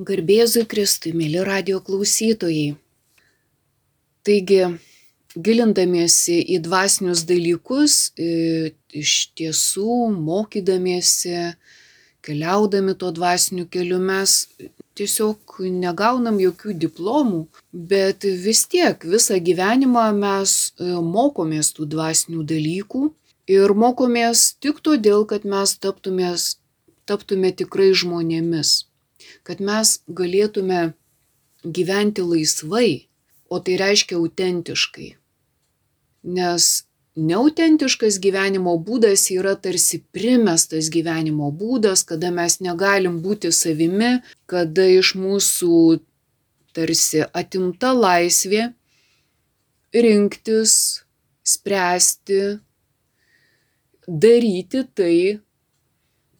Garbėzui Kristui, mėly radio klausytojai. Taigi, gilindamiesi į dvasinius dalykus, iš tiesų mokydamiesi, keliaudami tuo dvasiniu keliu mes tiesiog negaunam jokių diplomų, bet vis tiek visą gyvenimą mes mokomės tų dvasinių dalykų ir mokomės tik todėl, kad mes taptumės, taptume tikrai žmonėmis kad mes galėtume gyventi laisvai, o tai reiškia autentiškai. Nes neautentiškas gyvenimo būdas yra tarsi primestas gyvenimo būdas, kada mes negalim būti savimi, kada iš mūsų tarsi atimta laisvė rinktis, spręsti, daryti tai,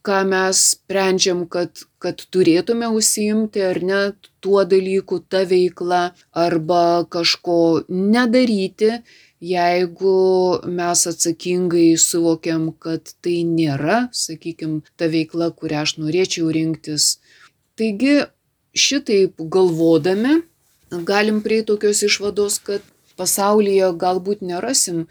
ką mes sprendžiam, kad, kad turėtume užsiimti ar ne tuo dalyku, ta veikla, arba kažko nedaryti, jeigu mes atsakingai suvokiam, kad tai nėra, sakykime, ta veikla, kurią aš norėčiau rinktis. Taigi šitaip galvodami galim prie tokios išvados, kad pasaulyje galbūt nerasim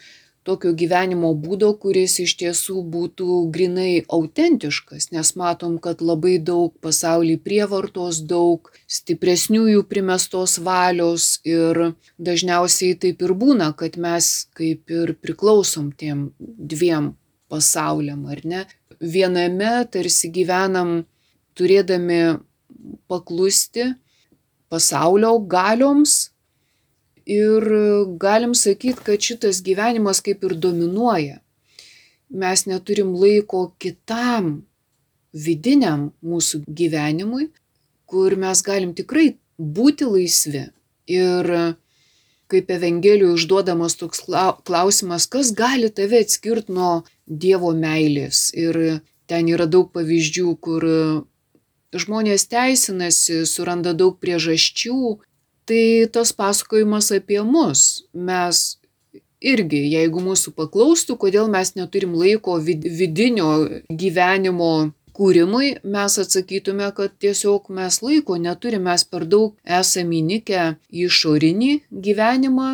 tokio gyvenimo būdo, kuris iš tiesų būtų grinai autentiškas, nes matom, kad labai daug pasaulį prievartos, daug stipresniųjų primestos valios ir dažniausiai taip ir būna, kad mes kaip ir priklausom tiem dviem pasauliam, ar ne? Viename tarsi gyvenam turėdami paklusti pasaulio galioms, ir galim sakyt, kad šitas gyvenimas kaip ir dominuoja. Mes neturim laiko kitam vidiniam mūsų gyvenimui, kur mes galim tikrai būti laisvi. Ir kaip Evangelijų užduodamas toks klausimas, kas gali tave atskirti nuo Dievo meilės. Ir ten yra daug pavyzdžių, kur žmonės teisinasi, suranda daug priežasčių, tai tas pasakojimas apie mus. Mes irgi, jeigu mūsų paklaustų, kodėl mes neturim laiko vidinio gyvenimo kūrimui, mes atsakytume, kad tiesiog mes laiko neturim, mes per daug esame įnikę į išorinį gyvenimą,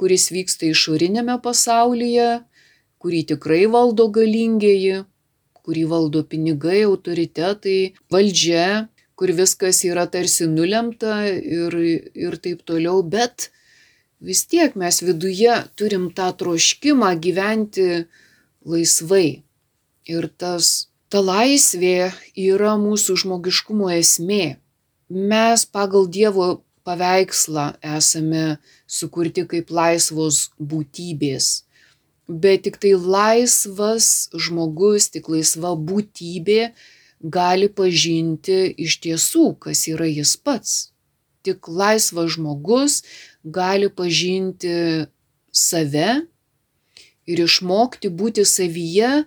kuris vyksta išorinėme pasaulyje, kurį tikrai valdo galingieji, kurį valdo pinigai, autoritetai, valdžia kur viskas yra tarsi nulemta ir, ir taip toliau, bet vis tiek mes viduje turim tą troškimą gyventi laisvai. Ir tas, ta laisvė yra mūsų žmogiškumo esmė. Mes pagal Dievo paveikslą esame sukurti kaip laisvos būtybės. Bet tik tai laisvas žmogus, tik laisva būtybė gali pažinti iš tiesų, kas yra jis pats. Tik laisvas žmogus gali pažinti save ir išmokti būti savyje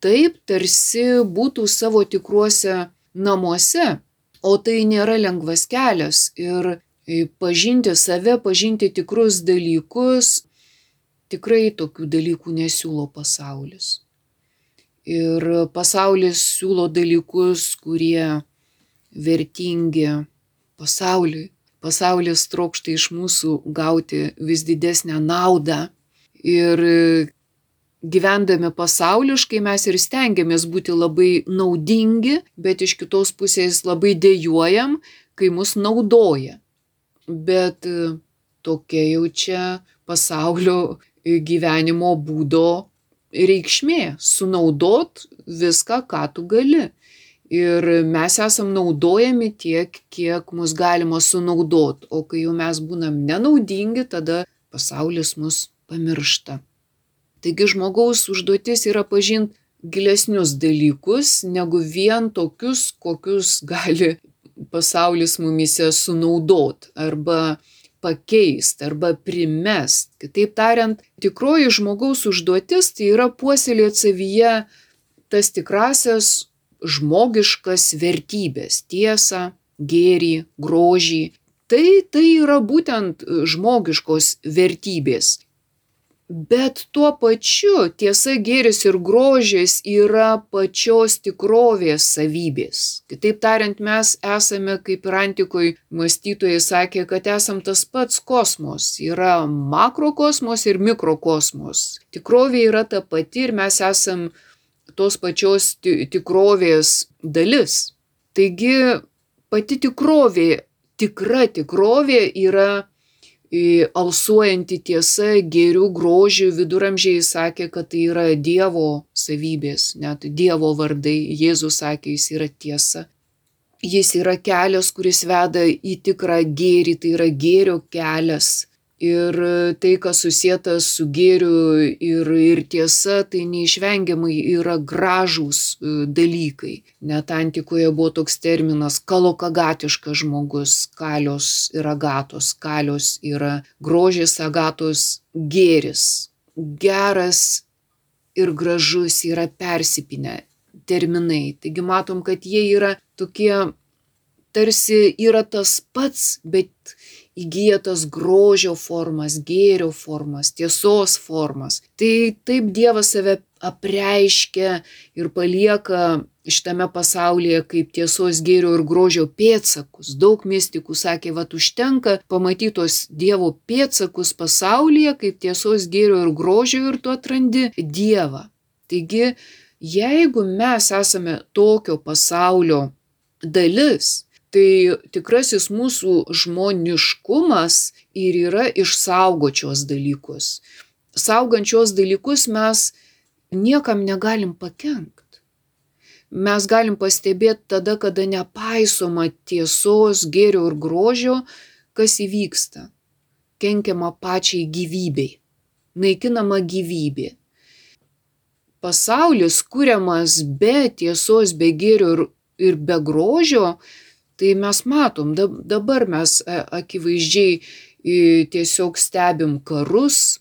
taip, tarsi būtų savo tikruose namuose. O tai nėra lengvas kelias ir pažinti save, pažinti tikrus dalykus, tikrai tokių dalykų nesiūlo pasaulis ir pasaulis siūlo dalykus, kurie vertingi pasauliui. Pasaulis trokšta iš mūsų gauti vis didesnę naudą ir gyvendami pasauliškai mes ir stengiamės būti labai naudingi, bet iš kitos pusės labai dėjojam, kai mus naudoja. Bet tokia jau čia pasaulio gyvenimo būdo reikšmė - sunaudot viską, ką tu gali. Ir mes esam naudojami tiek, kiek mus galima sunaudot, o kai jau mes būnam nenaudingi, tada pasaulis mus pamiršta. Taigi žmogaus užduotis yra pažinti gilesnius dalykus, negu vien tokius, kokius gali pasaulis mumise sunaudot arba pakeist arba primest. Kitaip tariant, tikroji žmogaus užduotis tai yra puoselėti savyje tas tikrasias žmogiškas vertybės - tiesą, gėrį, grožį. Tai, tai yra būtent žmogiškos vertybės. Bet tuo pačiu tiesa, gėris ir grožis yra pačios tikrovės savybės. Kitaip tariant, mes esame, kaip ir antikoje mąstytojai sakė, kad esam tas pats kosmos. Yra makrokosmos ir mikrokosmos. Tikrovė yra ta pati ir mes esam tos pačios tikrovės dalis. Taigi pati tikrovė, tikra tikrovė yra alsuojanti tiesa, gėrių, grožių, viduramžiai sakė, kad tai yra Dievo savybės, net Dievo vardai, Jėzus sakė, jis yra tiesa. Jis yra kelias, kuris veda į tikrą gėrį, tai yra gėrio kelias. Ir tai, kas susijęta su gėriu ir, ir tiesa, tai neišvengiamai yra gražūs e, dalykai. Net antikoje buvo toks terminas kalokagatiškas žmogus, kalios ir agatos. Kalios yra grožis, agatos gėris. Geras ir gražus yra persipinę terminai. Taigi matom, kad jie yra tokie, tarsi yra tas pats, bet įgyja tas grožio formas, gėrio formas, tiesos formas. Tai taip Dievas save apreiškia ir palieka šitame pasaulyje kaip tiesos gėrio ir grožio pėtsakus. Daug mystikų sakė, va užtenka pamatytos Dievo pėtsakus pasaulyje kaip tiesos gėrio ir grožio ir tu atrandi Dievą. Taigi, jeigu mes esame tokio pasaulio dalis, tai tikrasis mūsų žmoniškumas ir yra išsaugočios dalykus. Saugančios dalykus mes niekam negalim pakenkt. Mes galim pastebėti tada, kada nepaisoma tiesos, gėrio ir grožio, kas įvyksta. Kenkiama pačiai gyvybei. Naikinama gyvybė. Pasaulis kuriamas be tiesos, be gėrio ir, ir be grožio, Tai mes matom, dabar mes e, akivaizdžiai tiesiog stebim karus,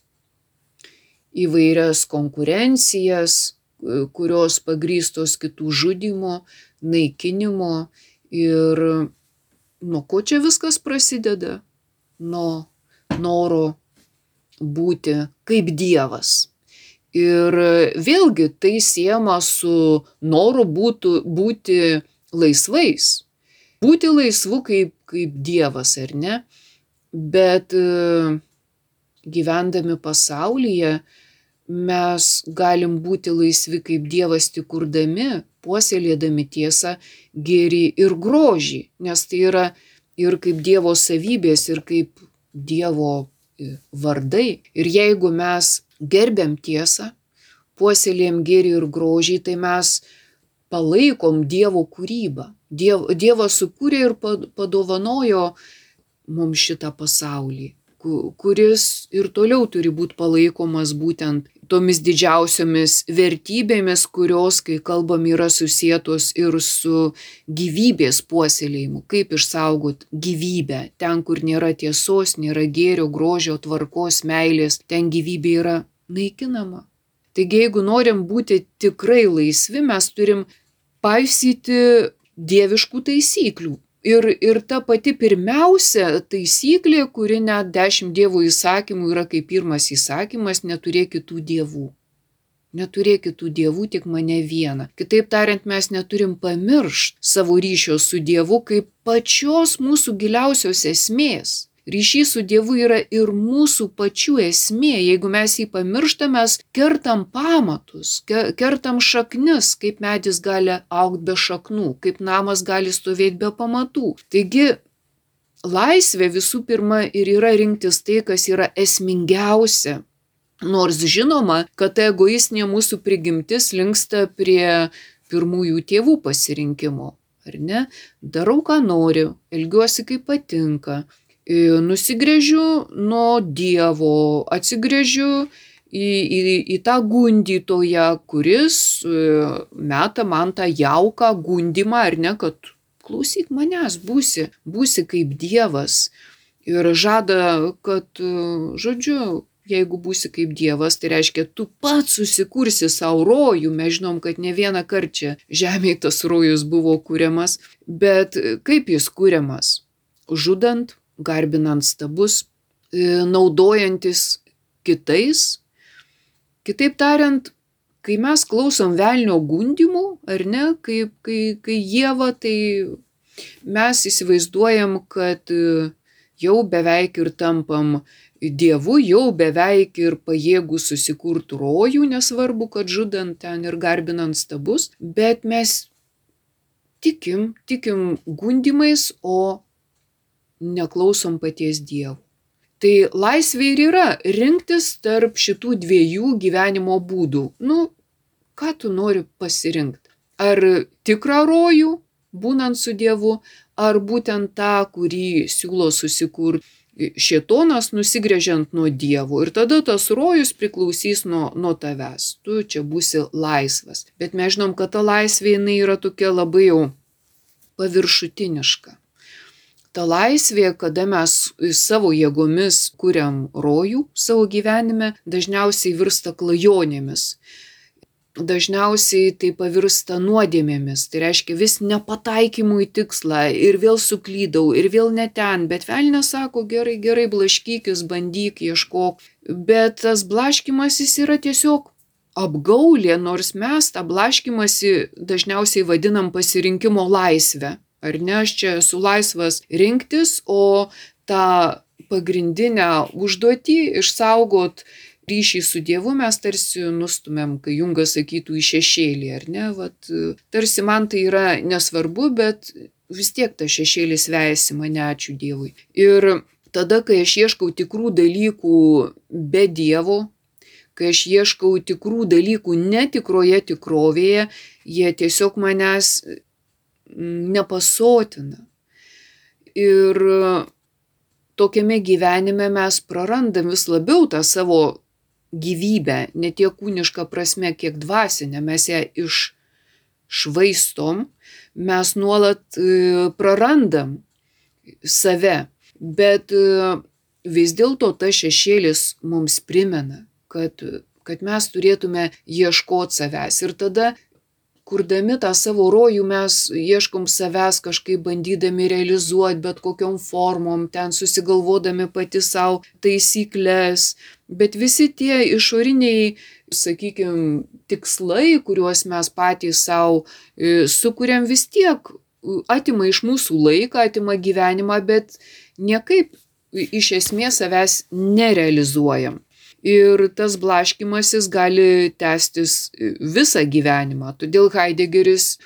įvairias konkurencijas, e, kurios pagrystos kitų žudimo, naikinimo ir nuo ko čia viskas prasideda? Nuo noro būti kaip Dievas. Ir vėlgi tai siema su noru būtų, būti laisvais būti laisvu kaip, kaip Dievas, ar ne? Bet e, gyvendami pasaulyje mes galim būti laisvi kaip Dievas tik kurdami, puoselėdami tiesą, gėrį ir grožį, nes tai yra ir kaip Dievo savybės, ir kaip Dievo e, vardai. Ir jeigu mes gerbiam tiesą, puoselėjam gėrį ir grožį, tai mes palaikom Dievo kūrybą. Diev, Dievas sukūrė ir padovanojo mums šitą pasaulį, kuris ir toliau turi būti palaikomas būtent tomis didžiausiomis vertybėmis, kurios, kai kalbam, yra susijėtos ir su gyvybės puoselėjimu. Kaip išsaugoti gyvybę. Ten, kur nėra tiesos, nėra gėrio, grožio, tvarkos, meilės, ten gyvybė yra naikinama. Taigi, jeigu norim būti tikrai laisvi, mes turim paisyti dieviškų taisyklių. Ir, ir ta pati pirmiausia taisyklė, kuri net dešimt dievų įsakymų yra kaip pirmas įsakymas, neturėk kitų dievų. Neturėk kitų dievų, tik mane vieną. Kitaip tariant, mes neturim pamiršti savo ryšio su Dievu kaip pačios mūsų giliausios esmės ryšys su Dievu yra ir mūsų pačių esmė. Jeigu mes jį pamirštam, mes kertam pamatus, kertam šaknis, kaip medis gali aukti be šaknų, kaip namas gali stovėti be pamatų. Taigi, laisvė visų pirma ir yra rinktis tai, kas yra esmingiausia. Nors žinoma, kad ta egoistinė mūsų prigimtis linksta prie pirmųjų tėvų pasirinkimo. Ar ne? Darau, ką noriu, elgiuosi kaip patinka, nusigrėžiu nuo Dievo, atsigrėžiu į, į, į tą gundytoją, kuris e, meta man tą jauką gundimą, ar ne, kad klausyk manęs, būsi, būsi kaip Dievas. Ir žada, kad, e, žodžiu, jeigu būsi kaip Dievas, tai reiškia, tu pats susikursi savo rojų. Mes žinom, kad ne vieną kartą čia žemėje tas rojus buvo kūriamas, bet kaip jis kūriamas? Žudant, garbinant stabus, e, naudojantis kitais, Kitaip tariant, kai mes klausom velnio gundimų, ar ne, kai, kai, kai Jėva, tai mes įsivaizduojam, kad jau beveik ir tampam Dievu, jau beveik ir pajėgų susikurti rojų, nesvarbu, kad žudant ten ir garbinant stabus, bet mes tikim, tikim gundimais, o neklausom paties Dievo. Tai laisvė ir yra rinktis tarp šitų dviejų gyvenimo būdų. Nu, ką tu nori pasirinkti? Ar tikrą rojų, būnant su Dievu, ar būtent tą, kurį siūlo susikurti šietonas nusigrėžiant nuo Dievo. Ir tada tas rojus priklausys nuo, nuo tavęs. Tu čia būsi laisvas. Bet mes žinom, kad ta laisvė jinai yra tokia labai jau paviršutiniška. Ta laisvė, kada mes savo jėgomis kuriam rojų savo gyvenime, dažniausiai virsta klajonėmis. Dažniausiai tai pavirsta nuodėmėmis, tai reiškia vis nepataikymų į tikslą ir vėl suklydau ir vėl ne ten, bet velnė sako gerai, gerai, blaškykis, bandyk, ieškok, bet tas blaškimasis yra tiesiog apgaulė, nors mes tą blaškimąsi dažniausiai vadinam pasirinkimo laisvę. Ar ne, aš čia esu laisvas rinktis, o tą pagrindinę užduotį išsaugot ryšį su Dievu mes tarsi nustumėm, kai Jungas sakytų į šešėlį, ar ne, Vat, tarsi man tai yra nesvarbu, bet vis tiek tas šešėlis vejasi mane, ačiū Dievui. Ir tada, kai aš ieškau tikrų dalykų be Dievo, kai aš ieškau tikrų dalykų netikroje tikrovėje, jie tiesiog manęs nepasotina. Ir tokiame gyvenime mes prarandam vis labiau tą savo gyvybę, ne tiek kūnišką prasme, kiek dvasinę, mes ją iššvaistom, mes nuolat prarandam save, bet vis dėlto tas šešėlis mums primena, kad, kad mes turėtume ieškoti savęs. Ir tada kurdami tą savo rojų mes ieškom savęs kažkaip bandydami realizuoti bet kokiom formom, ten susigalvodami pati savo taisyklės, bet visi tie išoriniai, sakykime, tikslai, kuriuos mes patys savo sukūrėm vis tiek atima iš mūsų laiką, atima gyvenimą, bet niekaip iš esmės savęs nerealizuojam. Ir tas blaškimasis gali tęstis visą gyvenimą. Todėl Heideggeris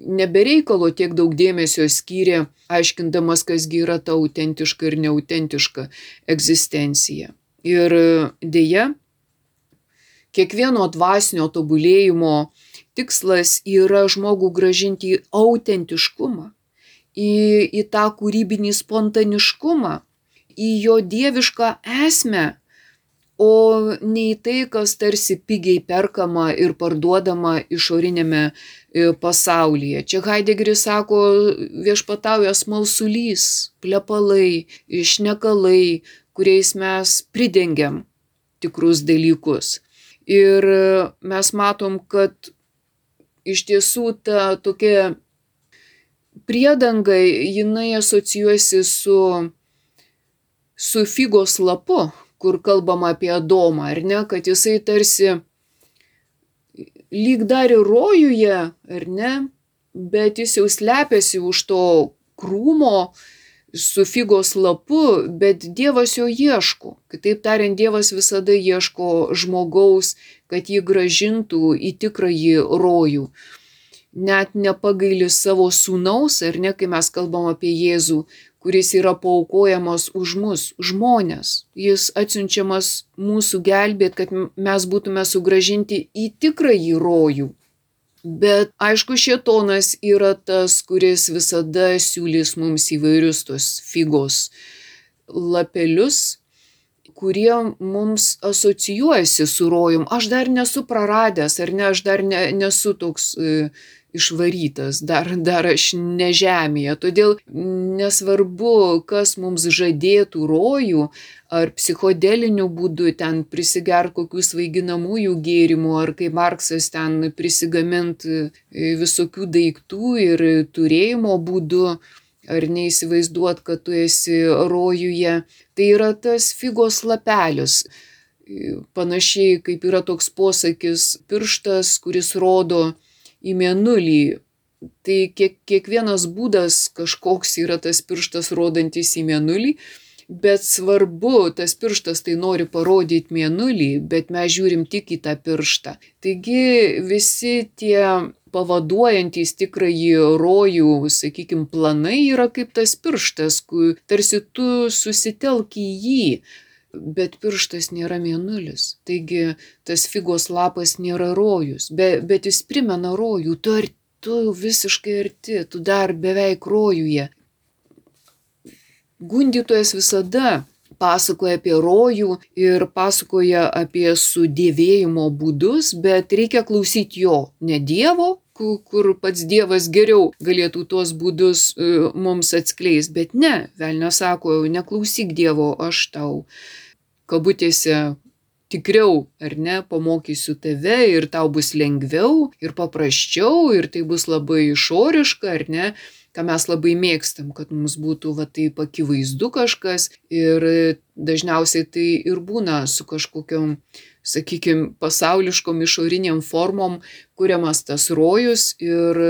nebereikalo tiek daug dėmesio skyrė, aiškindamas, kasgi yra ta autentiška ir neautentiška egzistencija. Ir dėja, kiekvieno dvasinio tobulėjimo tikslas yra žmogų gražinti į autentiškumą, į, į tą kūrybinį spontaniškumą, į jo dievišką esmę, o ne į tai, kas tarsi pigiai perkama ir parduodama išorinėme pasaulyje. Čia Heideggeris sako, viešpatauja smalsulys, plepalai, išnekalai, kuriais mes pridengiam tikrus dalykus. Ir mes matom, kad iš tiesų ta tokia priedanga, jinai asocijuosi su, su figos lapu, kur kalbama apie Adomą, ar ne, kad jisai tarsi lyg dar ir rojuje, ar ne, bet jis jau slepiasi už to krūmo su figos lapu, bet Dievas jo ieško. Kitaip tariant, Dievas visada ieško žmogaus, kad jį gražintų į tikrąjį rojų. Net nepagaili savo sūnaus, ar ne, kai mes kalbam apie Jėzų, kuris yra paukojamas už mus, žmonės. Jis atsiunčiamas mūsų gelbėt, kad mes būtume sugražinti į tikrąjį rojų. Bet aišku, šietonas yra tas, kuris visada siūlys mums įvairius tos figos lapelius, kurie mums asocijuojasi su rojum. Aš dar nesu praradęs, ar ne, aš dar ne, nesu toks išvarytas, dar, dar aš ne žemėje. Todėl nesvarbu, kas mums žadėtų rojų, ar psichodeliniu būdu ten prisigert kokių svaiginamųjų gėrimų, ar kaip Marksas ten prisigament visokių daiktų ir turėjimo būdu, ar neįsivaizduot, kad tu esi rojuje. Tai yra tas figos lapelis. Panašiai kaip yra toks posakis pirštas, kuris rodo į mėnulį. Tai kiek, kiekvienas būdas kažkoks yra tas pirštas rodantis į mėnulį, bet svarbu, tas pirštas tai nori parodyti mėnulį, bet mes žiūrim tik į tą pirštą. Taigi visi tie pavaduojantys tikrąjį rojų, sakykime, planai yra kaip tas pirštas, tarsi tu susitelk į jį, bet pirštas nėra mėnulis. Taigi tas figos lapas nėra rojus, be, bet jis primena rojų, tu, ar, tu visiškai arti, tu dar beveik rojuje. Gundytojas visada pasakoja apie rojų ir pasakoja apie sudėvėjimo būdus, bet reikia klausyti jo, ne Dievo, kur pats Dievas geriau galėtų tuos būdus e, mums atskleis, bet ne, Velnė sako, neklausyk Dievo, aš tau kabutėse tikriau, ar ne, pamokysiu tave ir tau bus lengviau ir paprasčiau ir tai bus labai išoriška, ar ne, ką mes labai mėgstam, kad mums būtų va taip akivaizdu kažkas ir dažniausiai tai ir būna su kažkokiam, sakykime, pasauliškom išoriniam formom kuriamas tas rojus ir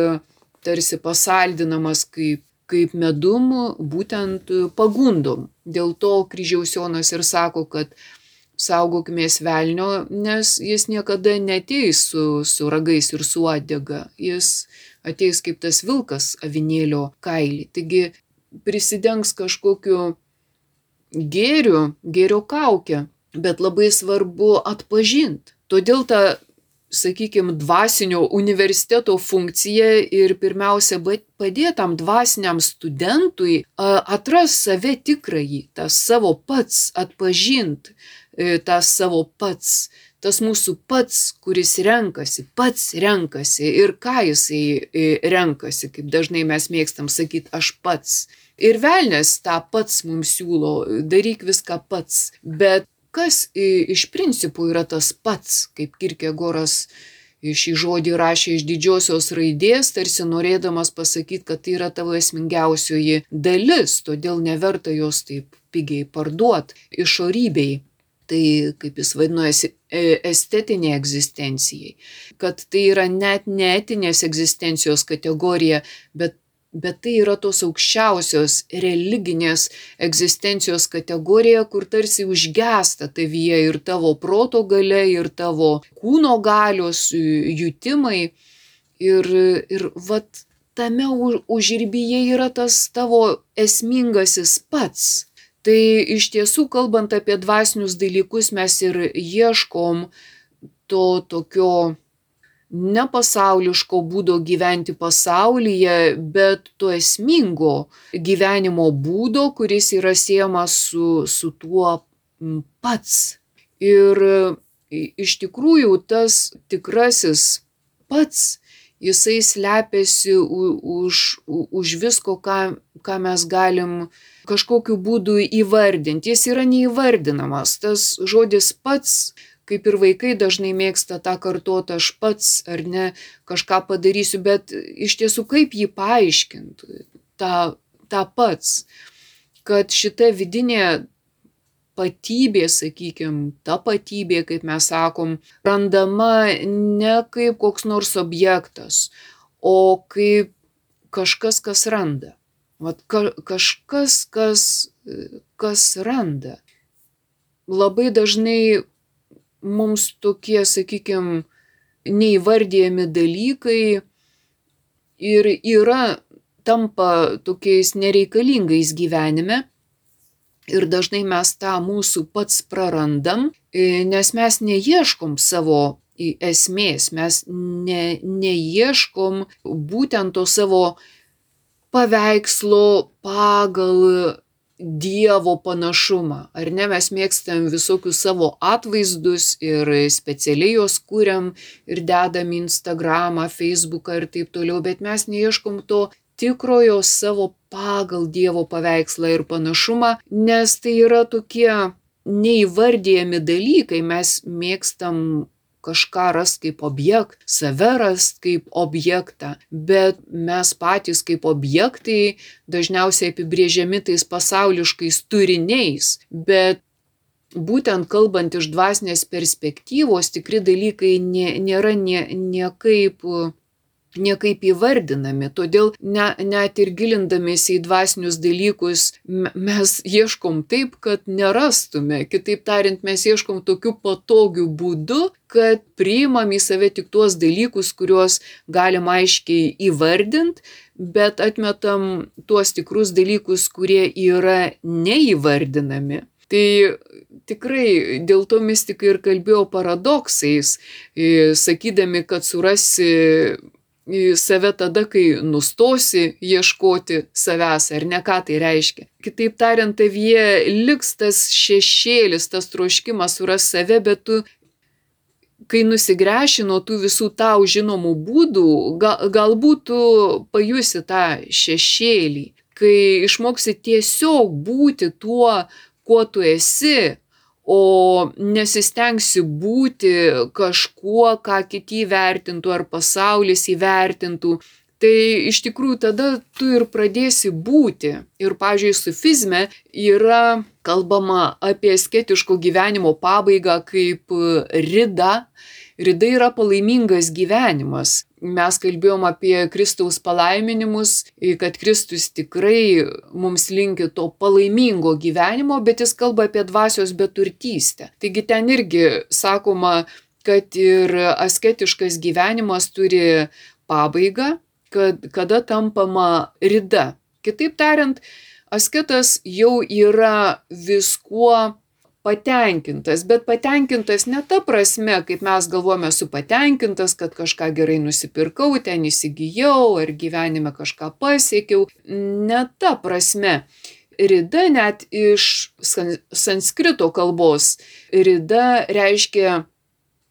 tarsi pasaldinamas kaip kaip medum būtent pagundom. Dėl to kryžiaus Jonas ir sako, kad saugokimės velnio, nes jis niekada neteis su, su ragais ir su uodega. Jis ateis kaip tas vilkas avinėlio kailį. Taigi prisidengs kažkokiu gėriu, gėrio kaukę, bet labai svarbu atpažinti. Todėl ta sakykim, dvasinio universiteto funkcija ir pirmiausia padėti tam dvasiniam studentui atras save tikrąjį, tą savo pats, atpažint e, tą savo pats, tas mūsų pats, kuris renkasi, pats renkasi ir ką jisai e, renkasi, kaip dažnai mes mėgstam sakyti, aš pats. Ir velnės tą pats mums siūlo, daryk viską pats, bet kas iš principo yra tas pats, kaip Kirkegoras šį žodį rašė iš didžiosios raidės, tarsi norėdamas pasakyti, kad tai yra tavo esmingiausioji dalis, todėl neverta jos taip pigiai parduoti išorybei. Tai, kaip jis vadinojasi, e, estetiniai egzistencijai. Kad tai yra net neetinės egzistencijos kategorija, bet bet tai yra tos aukščiausios religinės egzistencijos kategorija, kur tarsi užgesta tavyje ir tavo proto gale, ir tavo kūno galios jutimai. Ir, ir vat tame užirbyje yra tas tavo esmingasis pats. Tai iš tiesų, kalbant apie dvasinius dalykus, mes ir ieškom to tokio ne pasauliško būdo gyventi pasaulyje, bet to esmingo gyvenimo būdo, kuris yra siejamas su, su tuo pats. Ir iš tikrųjų tas tikrasis pats, jisai slepiasi už, už visko, ką, ką mes galim kažkokiu būdu įvardinti. Jis yra neįvardinamas. Tas žodis pats kaip ir vaikai dažnai mėgsta tą kartoti, aš pats ar ne kažką padarysiu, bet iš tiesų kaip jį paaiškinti, tą, tą pats, kad šita vidinė patybė, sakykime, ta patybė, kaip mes sakom, randama ne kaip koks nors objektas, o kaip kažkas, kas randa. Vat ka, kažkas, kas, kas randa. Labai dažnai mums tokie, sakykime, neįvardyjami dalykai ir yra, tampa tokiais nereikalingais gyvenime. Ir dažnai mes tą mūsų pats prarandam, e, nes mes neieškom savo esmės, mes ne, neieškom būtent to savo paveikslo pagal Dievo panašumą. Ar ne mes mėgstam visokius savo atvaizdus ir specialiai juos kūriam ir dedam Instagramą, Facebooką ir taip toliau, bet mes neieškom to tikrojo savo pagal Dievo paveikslą ir panašumą, nes tai yra tokie neįvardėjami dalykai, mes mėgstam kažką rast kaip objektą, save rast kaip objektą, bet mes patys kaip objektai dažniausiai apibrėžiami tais pasauliškais turiniais, bet būtent kalbant iš dvasinės perspektyvos, tikri dalykai nė, nėra nie, niekaip niekaip įvardinami. Todėl ne, net ir gilindamėsi į dvasinius dalykus mes ieškom taip, kad nerastume. Kitaip tariant, mes ieškom tokiu patogiu būdu, kad priimam į save tik tuos dalykus, kuriuos galim aiškiai įvardinti, bet atmetam tuos tikrus dalykus, kurie yra neįvardinami. Tai tikrai dėl to mystikai ir kalbėjo paradoksais, sakydami, kad surasi save tada, kai nustosi ieškoti savęs, ar ne ką tai reiškia. Kitaip tariant, tavyje liks tas šešėlis, tas troškimas suras save, bet tu, kai nusigręši nuo tų visų tau žinomų būdų, gal, galbūt tu pajusi tą šešėlį, kai išmoksi tiesiog būti tuo, kuo tu esi, o nesistengsi būti kažkuo, ką kiti vertintų ar pasaulis įvertintų, tai iš tikrųjų tada tu ir pradėsi būti. Ir, pažiūrėjau, sufizme yra kalbama apie sketiško gyvenimo pabaigą kaip rida. Rida yra palaimingas gyvenimas mes kalbėjom apie Kristaus palaiminimus, kad Kristus tikrai mums linki to palaimingo gyvenimo, bet jis kalba apie dvasios beturtystę. Taigi ten irgi sakoma, kad ir asketiškas gyvenimas turi pabaigą, kad kada tampama rida. Kitaip tariant, asketas jau yra viskuo patenkintas, bet patenkintas ne ta prasme, kaip mes galvojame su patenkintas, kad kažką gerai nusipirkau, ten įsigijau ar gyvenime kažką pasiekiau. Ne ta prasme. Rida net iš sanskrito kalbos. Rida reiškia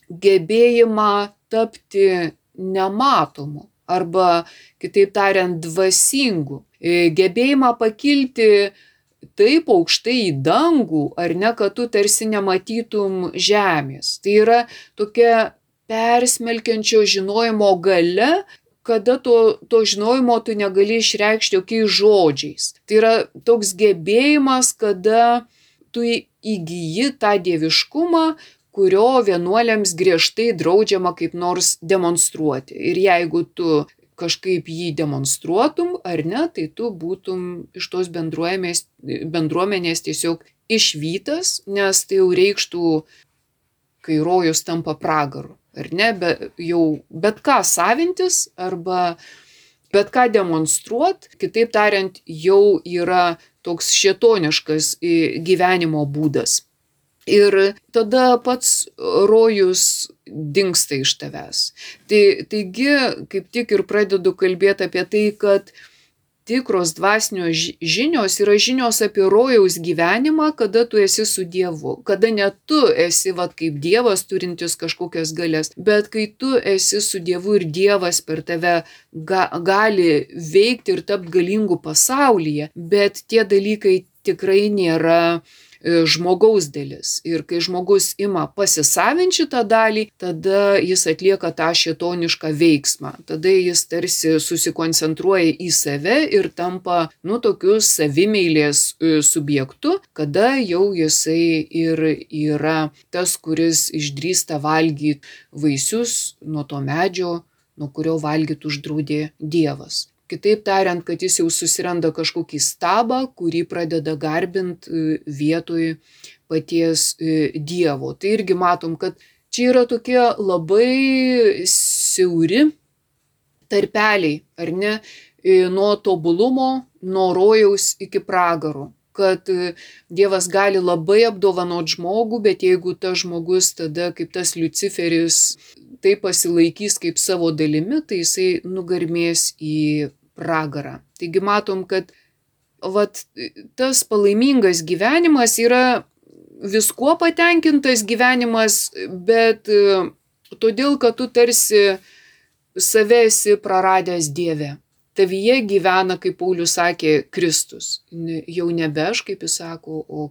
gebėjimą tapti nematomu arba, kitaip tariant, dvasingu. Gebėjimą pakilti taip aukštai į dangų, ar ne, kad tu tarsi nematytum žemės. Tai yra tokia persmelkiančio žinojimo gale, kada to, to žinojimo tu negali išreikšti jokiais žodžiais. Tai yra toks gebėjimas, kada tu įgyji tą dieviškumą, kurio vienuoliams griežtai draudžiama kaip nors demonstruoti. Ir jeigu tu kažkaip jį demonstruotum ar ne, tai tu būtum iš tos bendruomenės, bendruomenės tiesiog išvytas, nes tai jau reikštų, kai rojus tampa pragaru, ar ne, be, jau bet ką savintis arba bet ką demonstruot, kitaip tariant, jau yra toks šetoniškas gyvenimo būdas. Ir tada pats rojus dinksta iš tavęs. Tai, taigi, kaip tik ir pradedu kalbėti apie tai, kad tikros dvasinio žinios yra žinios apie rojaus gyvenimą, kada tu esi su Dievu, kada ne tu esi vat kaip Dievas turintis kažkokias galės, bet kai tu esi su Dievu ir Dievas per tave ga, gali veikti ir tapti galingų pasaulyje, bet tie dalykai tikrai nėra E, žmogaus dalis. Ir kai žmogus ima pasisavinti šitą dalį, tada jis atlieka tą šitonišką veiksmą. Tada jis tarsi susikoncentruoja į save ir tampa, nu, tokiu savimėlės e, subjektu, kada jau jisai ir yra tas, kuris išdrįsta valgyti vaisius nuo to medžio, nuo kurio valgyti uždraudė Dievas. Kitaip tariant, kad jis jau susiranda kažkokį stabą, kurį pradeda garbinti e, vietoj paties e, Dievo. Tai irgi matom, kad čia yra tokie labai siauri tarpeliai, ar ne, e, nuo tobulumo, nuo rojaus iki pragaro kad Dievas gali labai apdovanot žmogų, bet jeigu tas žmogus tada kaip tas Luciferis tai pasilaikys kaip savo dalimi, tai jisai nugarmės į pragarą. Taigi matom, kad vat, tas palaimingas gyvenimas yra viskuo patenkintas gyvenimas, bet todėl, kad tu tarsi save esi praradęs Dieve. Tavyje gyvena, kaip Paulius sakė, Kristus. Jau nebe aš, kaip jis sako, o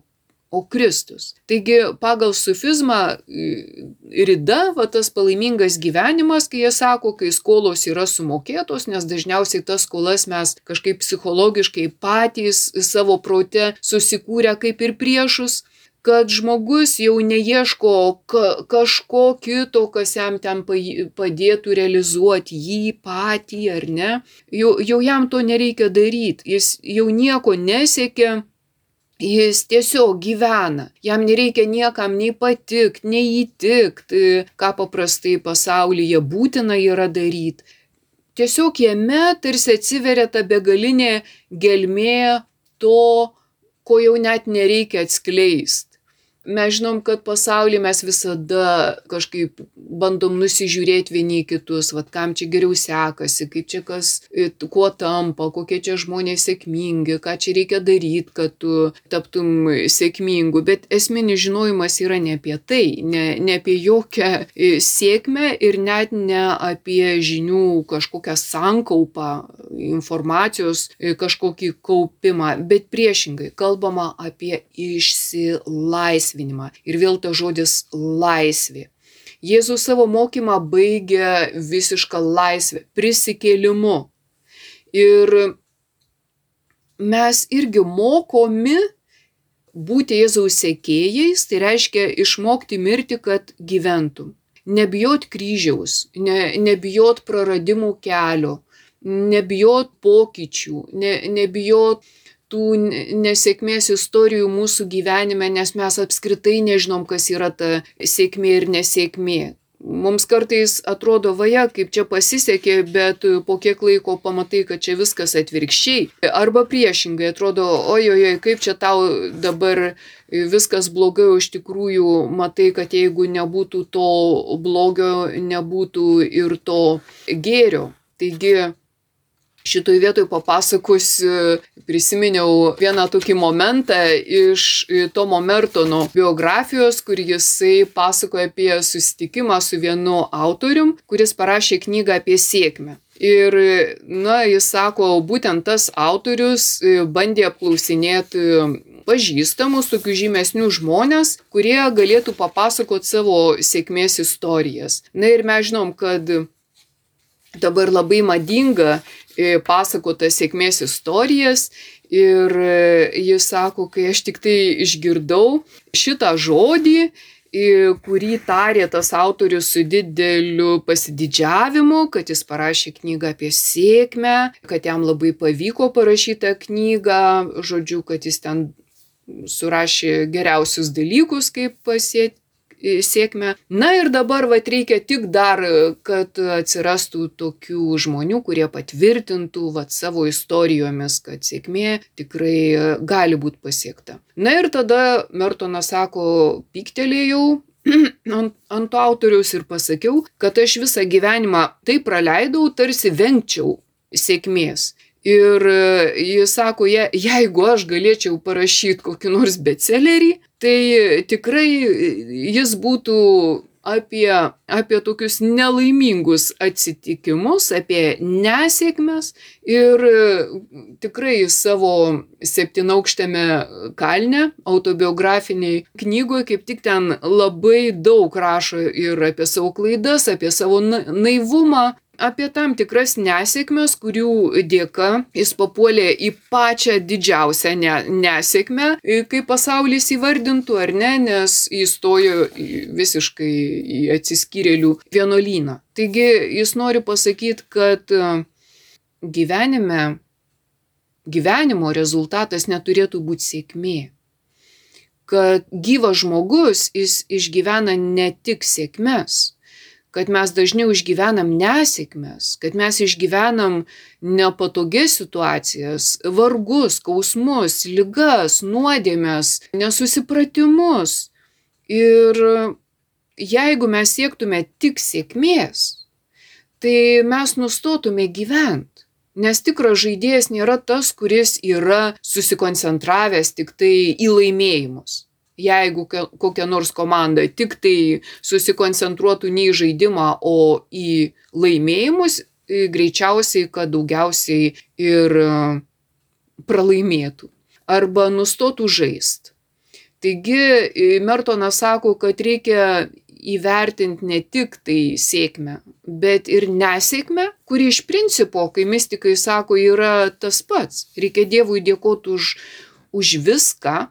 o Kristus. Taigi pagal sufizmą rida, va tas palaimingas gyvenimas, kai jie sako, kai skolos yra sumokėtos, nes dažniausiai tas skolas mes kažkaip psichologiškai patys savo prote susikūrę kaip ir priešus, kad žmogus jau neieško ka kažko kito, kas jam ten padėtų realizuoti jį patį ar ne. Jau, jau jam to nereikia daryti. Jis jau nieko nesiekia. Jis tiesiog gyvena. Jam nereikia niekam nei patikti, nei įtikti, ką paprastai pasaulyje būtina yra daryti. Tiesiog jame tarsi atsiveria ta begalinė gelmė to, ko jau net nereikia atskleisti mes žinom, kad pasaulyje mes visada kažkaip bandom nusižiūrėti vieni kitus, vad kam čia geriau sekasi, kaip čia kas, kuo tampa, kokie čia žmonės sėkmingi, ką čia reikia daryti, kad tu taptum sėkmingu. Bet esminis žinojimas yra ne apie tai, ne, ne apie jokią sėkmę ir net ne apie žinių kažkokią sankaupą, informacijos kažkokį kaupimą, bet priešingai kalbama apie išsilaisvinimą išlaisvinimą. Ir vėl ta žodis laisvė. Jėzus savo mokymą baigia visišką laisvę, prisikėlimu. Ir mes irgi mokomi būti Jėzaus sekėjais, tai reiškia išmokti mirti, kad gyventum. Nebijot kryžiaus, ne, nebijot praradimų kelio, nebijot pokyčių, ne, nebijot tų nesėkmės istorijų mūsų gyvenime, nes mes apskritai nežinom, kas yra ta sėkmė ir nesėkmė. Mums kartais atrodo, vaja, kaip čia pasisekė, bet po kiek laiko pamatai, kad čia viskas atvirkščiai. Arba priešingai atrodo, ojojoj, kaip čia tau dabar viskas blogai, o iš tikrųjų matai, kad jeigu nebūtų to blogio, nebūtų ir to gėrio. Taigi Šitoj vietoj papasakosiu, prisiminiau vieną tokį momentą iš Tomo Mertono biografijos, kur jisai pasakoja apie susitikimą su vienu autorium, kuris parašė knygą apie sėkmę. Ir, na, jis sako, būtent tas autorius bandė apklausinėti pažįstamus, tokių žymesnių žmonės, kurie galėtų papasakoti savo sėkmės istorijas. Na ir mes žinom, kad dabar labai madinga pasakota sėkmės istorijas ir e, jis sako, kai aš tik tai išgirdau šitą žodį, kurį tarė tas autorius su dideliu pasididžiavimu, kad jis parašė knygą apie sėkmę, kad jam labai pavyko parašyti knygą, žodžiu, kad jis ten surašė geriausius dalykus, kaip pasiekti sėkmę. Na ir dabar vat reikia tik dar, kad atsirastų tokių žmonių, kurie patvirtintų vat savo istorijomis, kad sėkmė tikrai gali būti pasiekta. Na ir tada Mertonas sako, piktelėjau, ant, ant autoriaus ir pasakiau, kad aš visą gyvenimą tai praleidau, tarsi vengčiau sėkmės. Ir jis sako, je, jeigu aš galėčiau parašyti kokį nors bestsellerį, tai tikrai jis būtų apie, apie tokius nelaimingus atsitikimus, apie nesėkmes ir tikrai savo septynaukštėme kalne autobiografiniai knygoje kaip tik ten labai daug rašo ir apie savo klaidas, apie savo naivumą, apie tam tikras nesėkmes, kurių dėka jis papuolė į pačią didžiausią ne, nesėkmę, kaip pasaulis įvardintų ar ne, nes įstojo visiškai į atsiskyrėlių vienolyną. Taigi jis nori pasakyti, kad e, gyvenime, gyvenimo rezultatas neturėtų būti sėkmė kad gyvas žmogus jis išgyvena ne tik sėkmes, kad mes dažniau išgyvenam nesėkmes, kad mes išgyvenam nepatogias situacijas, vargus, skausmus, ligas, nuodėmės, nesusipratimus. Ir jeigu mes siektume tik sėkmės, tai mes nustotume gyventi. Nes tikras žaidėjas nėra tas, kuris yra susikoncentravęs tik tai į laimėjimus jeigu kokia nors komanda tik tai susikoncentruotų ne į žaidimą, o į laimėjimus, greičiausiai, kad daugiausiai ir e, pralaimėtų arba nustotų žaist. Taigi Mertonas sako, kad reikia įvertinti ne tik tai sėkmę, bet ir nesėkmę, kuri iš principo, kai mystikai sako, yra tas pats. Reikia Dievui dėkoti už, už viską,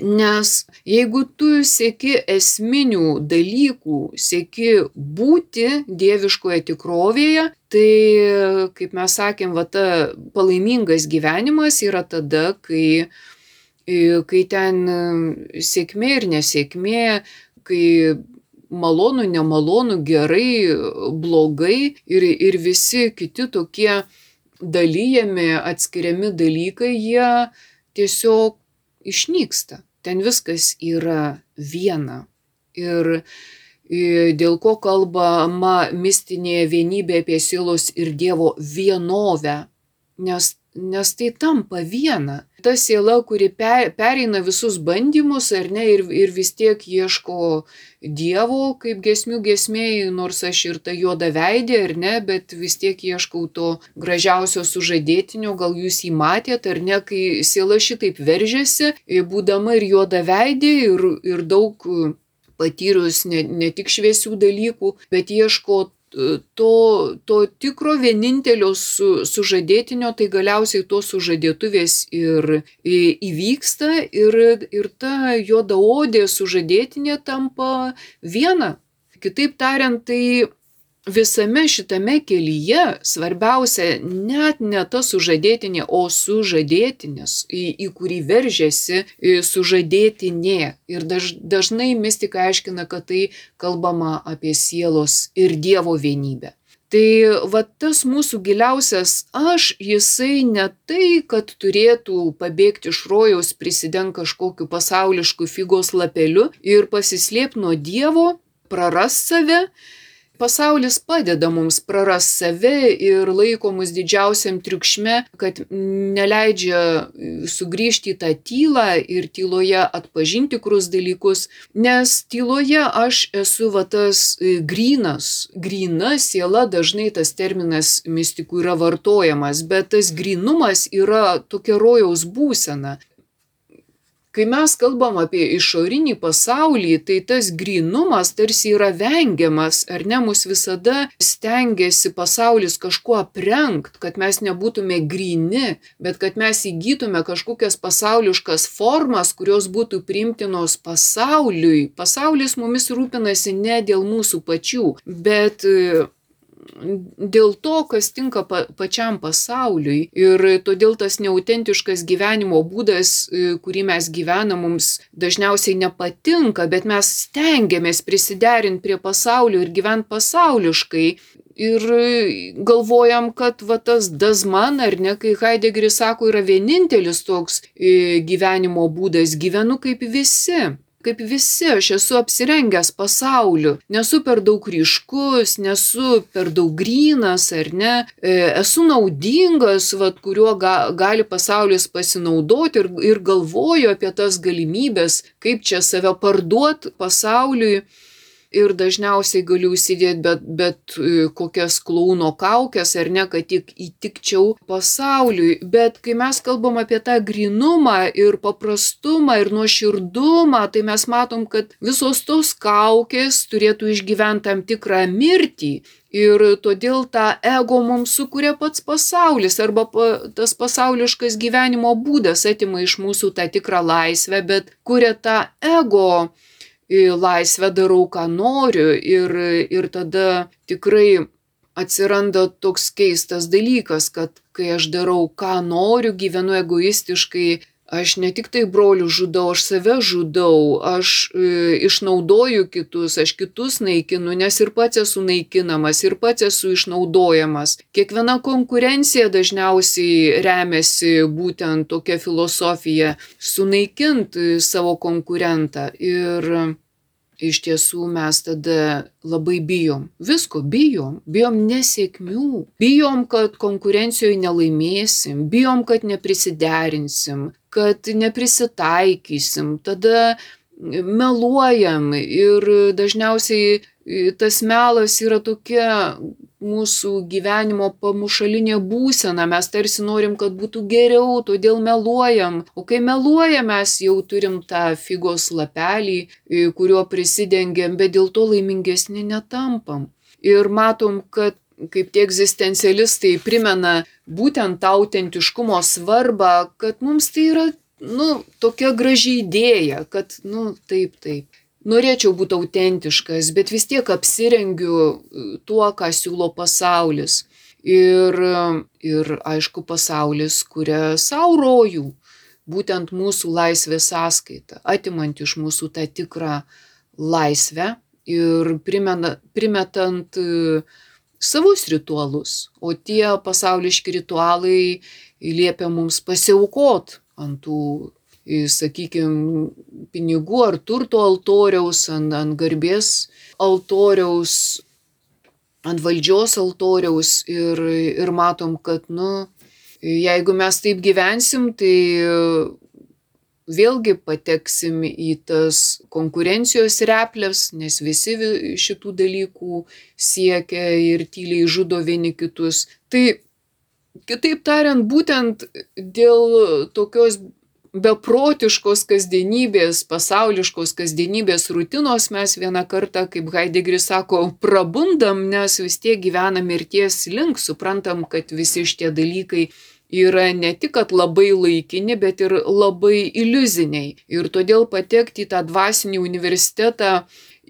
Nes jeigu tu sieki esminių dalykų, sieki būti dieviškoje tikrovėje, tai, kaip mes sakėm, va ta palaimingas gyvenimas yra tada, kai, kai ten sėkmė ir nesėkmė, kai malonu, nemalonu, gerai, blogai ir, ir visi kiti tokie dalyjami, atskiriami dalykai, jie tiesiog išnyksta. Ten viskas yra viena. Ir dėl ko kalbama mistinėje vienybė apie sielos ir Dievo vienovę. Nes nes tai tampa viena. Ta siela, kuri pereina visus bandymus, ar ne, ir, ir vis tiek ieško Dievo, kaip gesmių gesmėjai, nors aš ir ta juoda veidė, ar ne, bet vis tiek ieškau to gražiausio sužadėtinio, gal jūs jį matėt, ar ne, kai siela šitaip veržiasi, būdama ir juoda veidė, ir, ir daug patyrus ne, ne tik šviesių dalykų, bet ieško to, to tikro vienintelio su, sužadėtinio, tai galiausiai tos sužadėtuvės ir įvyksta ir, ir ta juodaodė sužadėtinė tampa viena. Kitaip tariant, tai visame šitame kelyje svarbiausia net ne ta sužadėtinė, o sužadėtinis, į, į kurį veržiasi sužadėtinė. Ir daž, dažnai mistika aiškina, kad tai kalbama apie sielos ir Dievo vienybę. Tai va tas mūsų giliausias aš, jisai ne tai, kad turėtų pabėgti iš rojaus, prisideng kažkokiu pasaulišku figos lapeliu ir pasislėpti nuo Dievo, praras save, pasaulis padeda mums prarast save ir laiko mus didžiausiam triukšme, kad neleidžia sugrįžti į tą tylą ir tyloje atpažinti tikrus dalykus, nes tyloje aš esu va tas e, grinas, grina siela, dažnai tas terminas mistikų yra vartojamas, bet tas grinumas yra tokia rojaus būsena. Kai mes kalbam apie išorinį pasaulį, tai tas grinumas tarsi yra vengiamas, ar ne, mus visada stengiasi pasaulis kažkuo aprengt, kad mes nebūtume grini, bet kad mes įgytume kažkokias pasauliškas formas, kurios būtų primtinos pasauliui. Pasaulis mumis rūpinasi ne dėl mūsų pačių, bet dėl to, kas tinka pa, pačiam pasauliui. Ir todėl tas neautentiškas gyvenimo būdas, e, kurį mes gyvenam, mums dažniausiai nepatinka, bet mes stengiamės prisiderinti prie pasaulio ir gyventi pasauliškai. Ir galvojam, kad va tas dazman, ar ne, kai Heideggeris sako, yra vienintelis toks e, gyvenimo būdas, gyvenu kaip visi kaip visi, aš esu apsirengęs pasauliu, nesu per daug ryškus, nesu per daug grynas ar ne, e, esu naudingas, vat, kuriuo ga, gali pasaulis pasinaudoti ir, ir galvoju apie tas galimybės, kaip čia save parduoti pasauliui ir dažniausiai galiu užsidėti bet, bet e, kokias klauno kaukės ar ne, kad tik įtikčiau pasauliui. Bet kai mes kalbam apie tą grinumą ir paprastumą ir nuoširdumą, tai mes matom, kad visos tos kaukės turėtų išgyventi tam tikrą mirtį. Ir todėl tą ego mums sukuria pats pasaulis arba pa, tas pasauliškas gyvenimo būdas atima iš mūsų tą tikrą laisvę, bet kuria tą ego laisvę darau, ką noriu ir, ir tada tikrai atsiranda toks keistas dalykas, kad kai aš darau, ką noriu, gyvenu egoistiškai, aš ne tik tai brolių žudau, aš save žudau, aš e, išnaudoju kitus, aš kitus naikinu, nes ir pats esu naikinamas, ir pats esu išnaudojamas. Kiekviena konkurencija dažniausiai remiasi būtent tokia filosofija - sunaikinti savo konkurentą. Ir iš tiesų mes tada labai bijom. Visko bijom. Bijom nesėkmių. Bijom, kad konkurencijoje nelaimėsim. Bijom, kad neprisiderinsim, kad neprisitaikysim. Tada meluojam ir dažniausiai tas melas yra tokia mūsų gyvenimo pamušalinė būsena, mes tarsi norim, kad būtų geriau, todėl meluojam. O kai meluojam, mes jau turim tą figos lapelį, kuriuo prisidengiam, bet dėl to laimingesni netampam. Ir matom, kad kaip tie egzistencialistai primena būtent tą autentiškumo svarbą, kad mums tai yra nu, tokia graži idėja, kad, nu, taip, taip. Norėčiau būti autentiškas, bet vis tiek apsirengiu e, tuo, ką siūlo pasaulis. Ir, ir aišku, pasaulis kuria savo rojų, būtent mūsų laisvės sąskaita, atimant iš mūsų tą tikrą laisvę ir primena, primetant uh, savus ritualus, o tie pasauliški ritualai liepia mums pasiaukot ant tų, sakykime, pinigų ar turto altoriaus, ant, ant garbės altoriaus, ant valdžios altoriaus ir, ir matom, kad, nu, jeigu mes taip gyvensim, tai vėlgi pateksim į tas konkurencijos replės, nes visi šitų dalykų siekia ir tyliai žudo vieni kitus. Tai kitaip tariant, būtent dėl tokios beprotiškos kasdienybės, pasauliškos kasdienybės rutinos mes vieną kartą, kaip Heidegris sako, prabundam, nes vis tiek gyvenam mirties link, suprantam, kad visi šitie dalykai yra ne tik, kad labai laikini, bet ir labai iliuziniai. Ir todėl patekti į tą dvasinį universitetą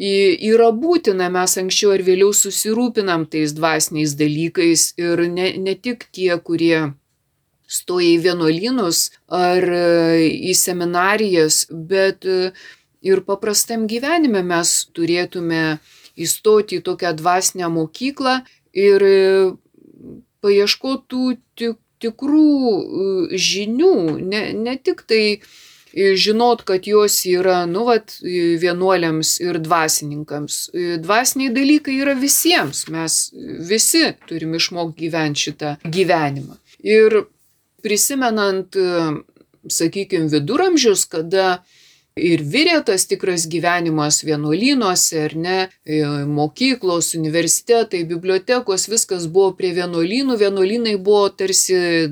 yra būtina, mes anksčiau ar vėliau susirūpinam tais dvasiniais dalykais ir ne, ne tik tie, kurie stoja į vienuolynus ar į seminarijas, bet ir paprastam gyvenime mes turėtume įstoti į tokią dvasinę mokyklą ir paieškotų tik tikrų e, žinių, ne, ne tik tai e, žinot, kad jos yra, nu, vat, vienuoliams ir dvasininkams. E, dvasiniai dalykai yra visiems, mes visi turim išmokti gyventi šitą gyvenimą. Ir prisimenant, sakykime, viduramžius, kada ir virė tas tikras gyvenimas vienuolynuose, ar ne, e, mokyklos, universitetai, bibliotekos, viskas buvo prie vienuolynų, vienuolynai buvo tarsi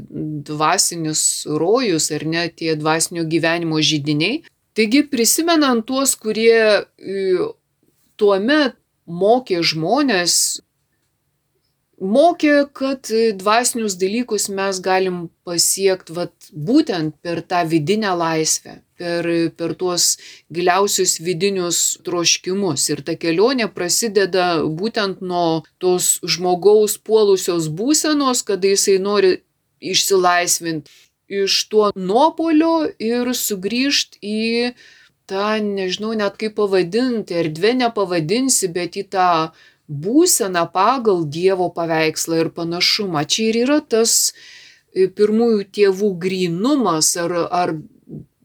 dvasinis rojus, ar ne, tie dvasinio gyvenimo žydiniai. Taigi prisimenant tuos, kurie e, tuo metu mokė žmonės mokė, kad dvasinius dalykus mes galim pasiekti vat, būtent per tą vidinę laisvę, per, per tuos giliausius vidinius troškimus. Ir ta kelionė prasideda būtent nuo tos žmogaus puolusios būsenos, kada jisai nori išsilaisvinti iš tuo nuopolio ir sugrįžti į tą, nežinau net kaip pavadinti, erdvę nepavadinsi, bet į tą būseną pagal Dievo paveikslą ir panašumą. Čia ir yra tas e, pirmųjų tėvų grinumas ar, ar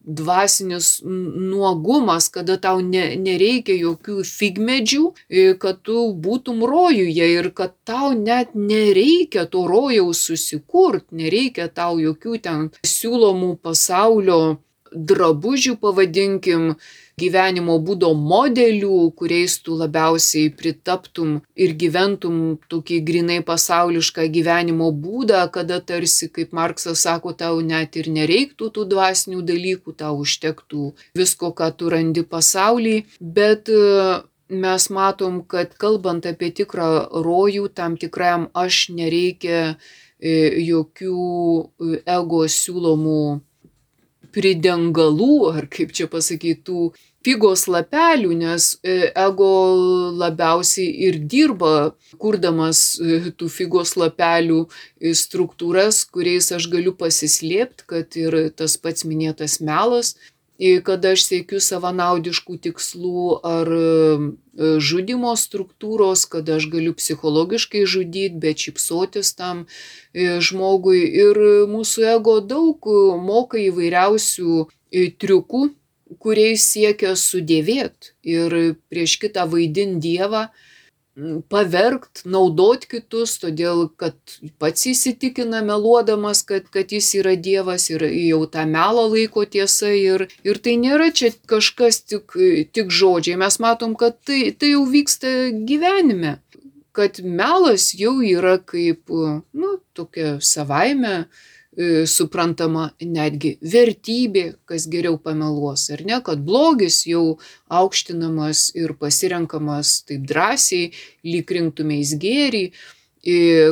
dvasinis nuogumas, kada tau ne, nereikia jokių figmedžių, e, kad tu būtum rojuje ir kad tau net nereikia to rojaus susikurt, nereikia tau jokių ten siūlomų pasaulio drabužių, pavadinkim, gyvenimo būdo modelių, kuriais tu labiausiai pritaptum ir gyventum tokį grinai pasaulišką gyvenimo būdą, kada tarsi, kaip Marksas sako, tau net ir nereiktų tų dvasinių dalykų, tau užtektų visko, ką tu randi pasaulyje, bet e, mes matom, kad kalbant apie tikrą rojų, tam tikram aš nereikia e, jokių e, ego siūlomų pridengalų, ar kaip čia pasakytų, figos lapelių, nes e, ego labiausiai ir dirba, kurdamas e, tų figos lapelių e, struktūras, kuriais aš galiu pasislėpti, kad ir tas pats minėtas melas, kada aš siekiu savanaudiškų tikslų ar žudimo struktūros, kada aš galiu psichologiškai žudyti, bet šipsotis tam žmogui. Ir mūsų ego daug moka įvairiausių triukų, kuriais siekia sudėvėt ir prieš kitą vaidint Dievą, pavergt, naudot kitus, todėl kad pats įsitikina meluodamas, kad, kad jis yra Dievas ir jau tą melą laiko tiesa ir, ir tai nėra čia kažkas tik, tik žodžiai, mes matom, kad tai, tai jau vyksta gyvenime, kad melas jau yra kaip, nu, tokia savaime E, suprantama netgi vertybė, kas geriau pameluos, ar ne, kad blogis jau aukštinamas ir pasirenkamas taip drąsiai, lyg rinktumės gėrį.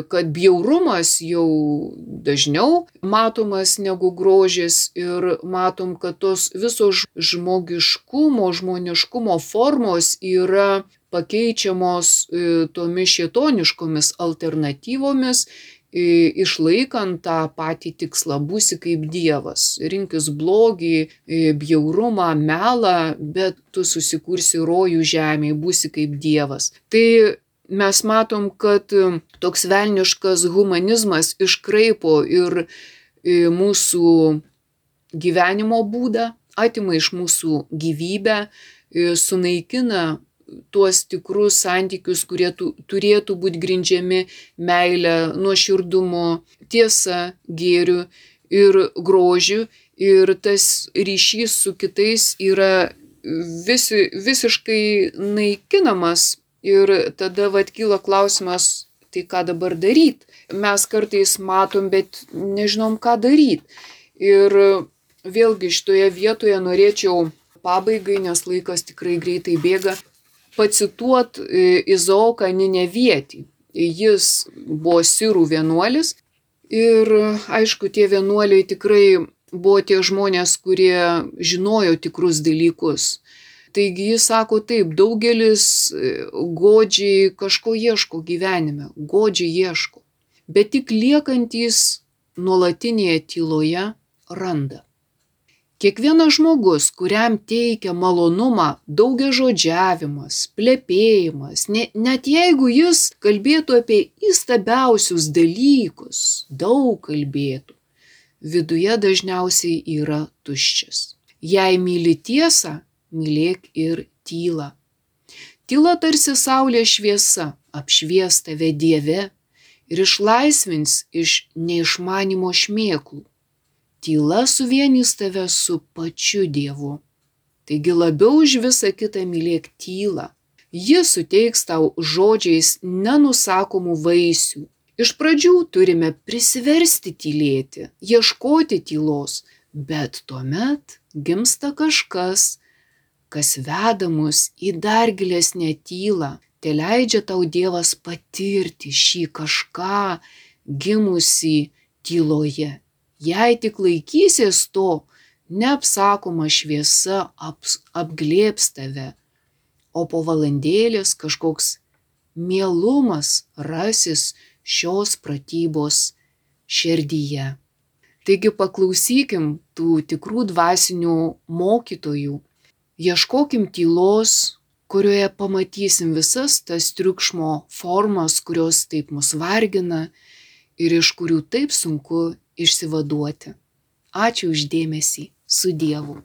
kad bjaurumas jau dažniau matomas negu grožis ir matom, kad tos visos žmogiškumo, žmoniškumo formos yra pakeičiamos e, tomis šietoniškomis alternatyvomis, e, išlaikant tą patį tikslą - būsi kaip Dievas. Rinkis blogį, bjaurumą, melą, bet tu susikursi rojų žemėje, būsi kaip Dievas. Tai mes matom, kad toks velniškas humanizmas iškraipo ir mūsų gyvenimo būdą, atima iš mūsų gyvybę, sunaikina tuos tikrus santykius, kurie tu, turėtų būti grindžiami meilę, nuoširdumu, tiesa, gėriu ir grožiu. Ir tas ryšys su kitais yra visi, visiškai naikinamas. Ir tada vad kyla klausimas, tai ką dabar daryti. Mes kartais matom, bet nežinom, ką daryti. Ir vėlgi šitoje vietoje norėčiau pabaigai, nes laikas tikrai greitai bėga, pacituot e, Izaoką Ninevietį. Jis buvo sirų vienuolis ir aišku, tie vienuoliai tikrai buvo tie žmonės, kurie žinojo tikrus dalykus. Taigi jis sako taip, daugelis e, godžiai kažko ieško gyvenime, godžiai ieško, bet tik liekantys nuolatinėje tyloje randa. Kiekvienas žmogus, kuriam teikia malonumą daugiažodžiavimas, plepėjimas, ne, net jeigu jis kalbėtų apie įstabiausius dalykus, daug kalbėtų, viduje dažniausiai yra tuščias. Jei myli tiesą, mylėk ir tylą. Tyla tarsi saulės šviesa apšvies tave Dieve ir išlaisvins iš neišmanimo šmėklų tyla suvienys tave su pačiu Dievu. Taigi labiau už visą kitą mylėk tylą. Ji suteiks tau žodžiais nenusakomų vaisių. Iš pradžių turime prisiversti tylėti, ieškoti tylos, bet tuomet gimsta kažkas, kas veda mus į dar gilesnę tylą. Te leidžia tau Dievas patirti šį kažką gimusi tyloje Jei tik laikysies to, neapsakoma šviesa aps, apglėps tave, o po valandėlės kažkoks mielumas rasis šios pratybos širdyje. Taigi paklausykim tų tikrų dvasinių mokytojų, ieškokim tylos, kurioje pamatysim visas tas triukšmo formas, kurios taip mus vargina ir iš kurių taip sunku išsivaduoti. Ačiū uždėmesį su Dievu.